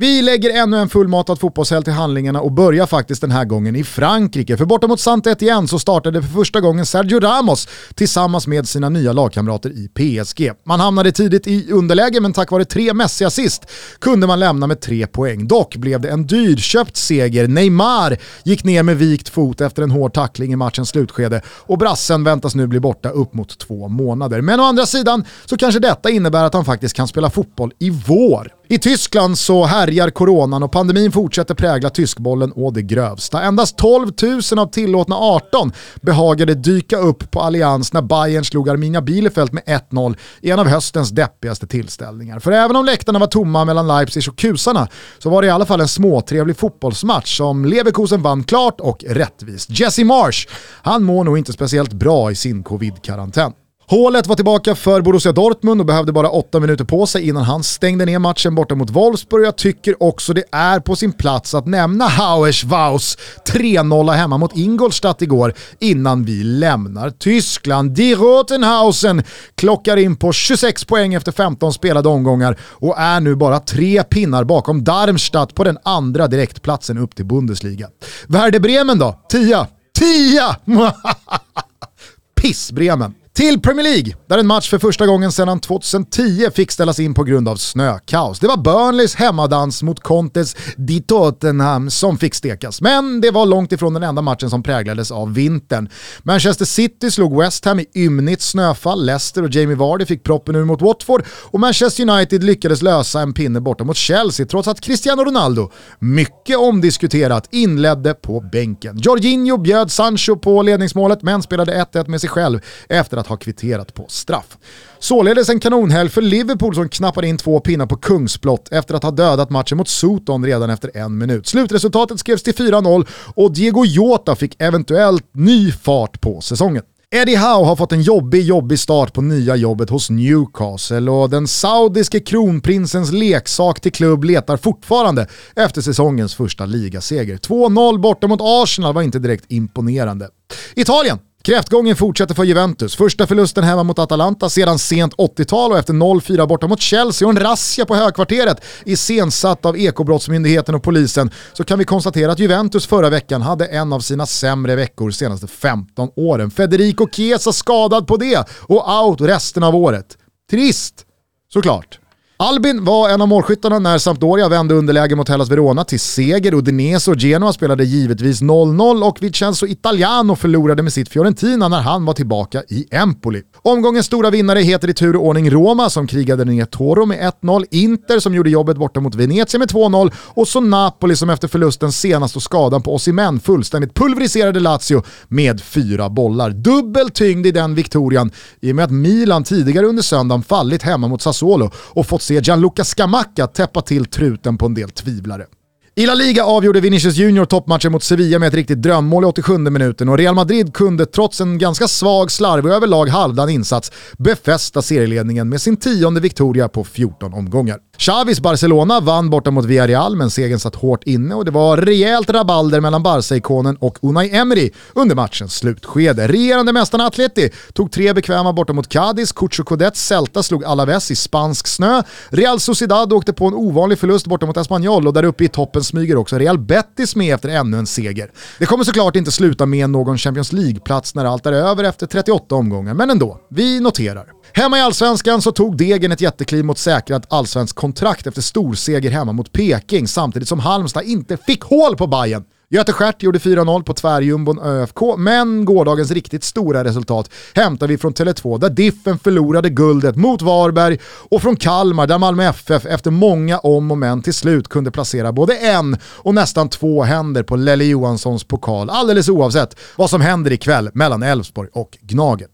Vi lägger ännu en fullmatad fotbollshelg till handlingarna och börjar faktiskt den här gången i Frankrike. För borta mot saint igen så startade för första gången Sergio Ramos tillsammans med sina nya lagkamrater i PSG. Man hamnade tidigt i underläge men tack vare tre Messi-assist kunde man lämna med tre poäng. Dock blev det en dyrköpt seger. Neymar gick ner med vikt fot efter en hård tackling i matchens slutskede och brassen väntas nu bli borta upp mot två månader. Men å andra sidan så kanske detta innebär att han faktiskt kan spela fotboll i vår. I Tyskland så härjar coronan och pandemin fortsätter prägla tyskbollen å det grövsta. Endast 12 000 av tillåtna 18 behagade dyka upp på Allians när Bayern slog Arminia Bielefeld med 1-0 i en av höstens deppigaste tillställningar. För även om läktarna var tomma mellan Leipzig och kusarna så var det i alla fall en småtrevlig fotbollsmatch som Leverkusen vann klart och rättvist. Jesse Marsh, han mår nog inte speciellt bra i sin covid-karantän. Hålet var tillbaka för Borussia Dortmund och behövde bara åtta minuter på sig innan han stängde ner matchen borta mot Wolfsburg. Jag tycker också det är på sin plats att nämna Hauers Waus 3-0 hemma mot Ingolstadt igår innan vi lämnar Tyskland. Die Rotenhausen klockar in på 26 poäng efter 15 spelade omgångar och är nu bara tre pinnar bakom Darmstadt på den andra direktplatsen upp till Bundesliga. Werder Bremen då? Tia! Tia! Piss Bremen! Till Premier League, där en match för första gången sedan 2010 fick ställas in på grund av snökaos. Det var Burnleys hemmadans mot Contes di Tottenham som fick stekas. Men det var långt ifrån den enda matchen som präglades av vintern. Manchester City slog West Ham i ymnigt snöfall, Leicester och Jamie Vardy fick proppen ur mot Watford och Manchester United lyckades lösa en pinne borta mot Chelsea trots att Cristiano Ronaldo, mycket omdiskuterat, inledde på bänken. Jorginho bjöd Sancho på ledningsmålet men spelade 1-1 med sig själv efter att ha kvitterat på straff. Således en kanonhelg för Liverpool som knappade in två pinnar på kungsblott efter att ha dödat matchen mot Soton redan efter en minut. Slutresultatet skrevs till 4-0 och Diego Jota fick eventuellt ny fart på säsongen. Eddie Howe har fått en jobbig, jobbig start på nya jobbet hos Newcastle och den saudiske kronprinsens leksak till klubb letar fortfarande efter säsongens första ligaseger. 2-0 borta mot Arsenal var inte direkt imponerande. Italien Kräftgången fortsätter för Juventus. Första förlusten hemma mot Atalanta sedan sent 80-tal och efter 0-4 borta mot Chelsea och en razzia på högkvarteret iscensatt av Ekobrottsmyndigheten och polisen så kan vi konstatera att Juventus förra veckan hade en av sina sämre veckor senaste 15 åren. Federico Chiesa skadad på det och out resten av året. Trist, såklart. Albin var en av målskyttarna när Sampdoria vände underläge mot Hellas Verona till seger. Udinese och Genoa spelade givetvis 0-0 och Vincenzo Italiano förlorade med sitt Fiorentina när han var tillbaka i Empoli. Omgångens stora vinnare heter i tur och ordning Roma som krigade ner Toro med 1-0, Inter som gjorde jobbet borta mot Venezia med 2-0 och så Napoli som efter förlusten senast och skadan på Osimhen fullständigt pulveriserade Lazio med fyra bollar. Dubbel tyngd i den viktorian i och med att Milan tidigare under söndagen fallit hemma mot Sassuolo och fått se Gianluca Scamacca täppa till truten på en del tvivlare. I La Liga avgjorde Vinicius Junior toppmatchen mot Sevilla med ett riktigt drömmål i 87 minuten och Real Madrid kunde trots en ganska svag, slarvig och överlag halvdan insats befästa serieledningen med sin tionde Victoria på 14 omgångar. Xavis Barcelona vann borta mot Villarreal men segern satt hårt inne och det var rejält rabalder mellan Barca-ikonen och Unai Emery under matchens slutskede. Regerande mästarna Atleti tog tre bekväma borta mot Cadiz, Cucho Codets Celta slog Alaves i spansk snö, Real Sociedad åkte på en ovanlig förlust borta mot Espanyol och där uppe i toppen smyger också Real Betis med efter ännu en seger. Det kommer såklart inte sluta med någon Champions League-plats när allt är över efter 38 omgångar, men ändå, vi noterar. Hemma i allsvenskan så tog Degen ett jättekliv mot säkrat allsvensk kontrakt efter storseger hemma mot Peking samtidigt som Halmstad inte fick hål på Bayern. Göte Stjärt gjorde 4-0 på tvärjumbon ÖFK, men gårdagens riktigt stora resultat hämtar vi från Tele2 där Diffen förlorade guldet mot Varberg och från Kalmar där Malmö FF efter många om och men till slut kunde placera både en och nästan två händer på Lelle Johanssons pokal alldeles oavsett vad som händer ikväll mellan Elfsborg och Gnaget.